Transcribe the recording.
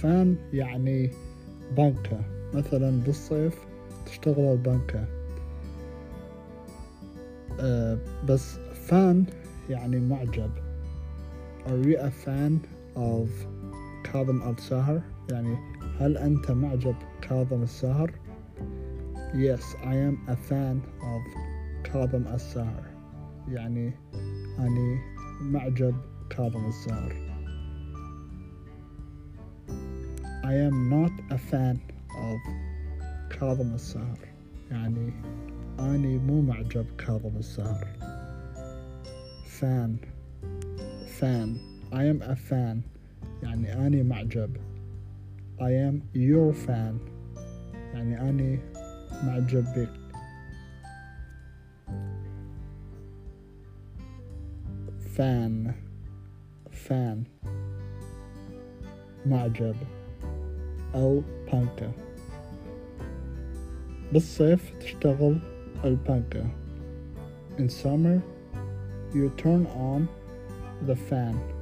فان. يعني بنكة. مثلا بالصيف تشتغل البنكة. أه بس فان يعني معجب. Are you a fan of كاظم الساهر؟ يعني هل أنت معجب كاظم الساهر؟ Yes I am a fan of كاظم الساهر. يعني أني معجب كاظم الساهر. I am not a fan of كاظم الساهر يعني أني مو معجب كاظم الساهر fan fan I am a fan يعني أني معجب I am your fan يعني أني معجب بك fan fan معجب أو بانكا. بالصيف تشتغل البانكا. In summer you turn on the fan.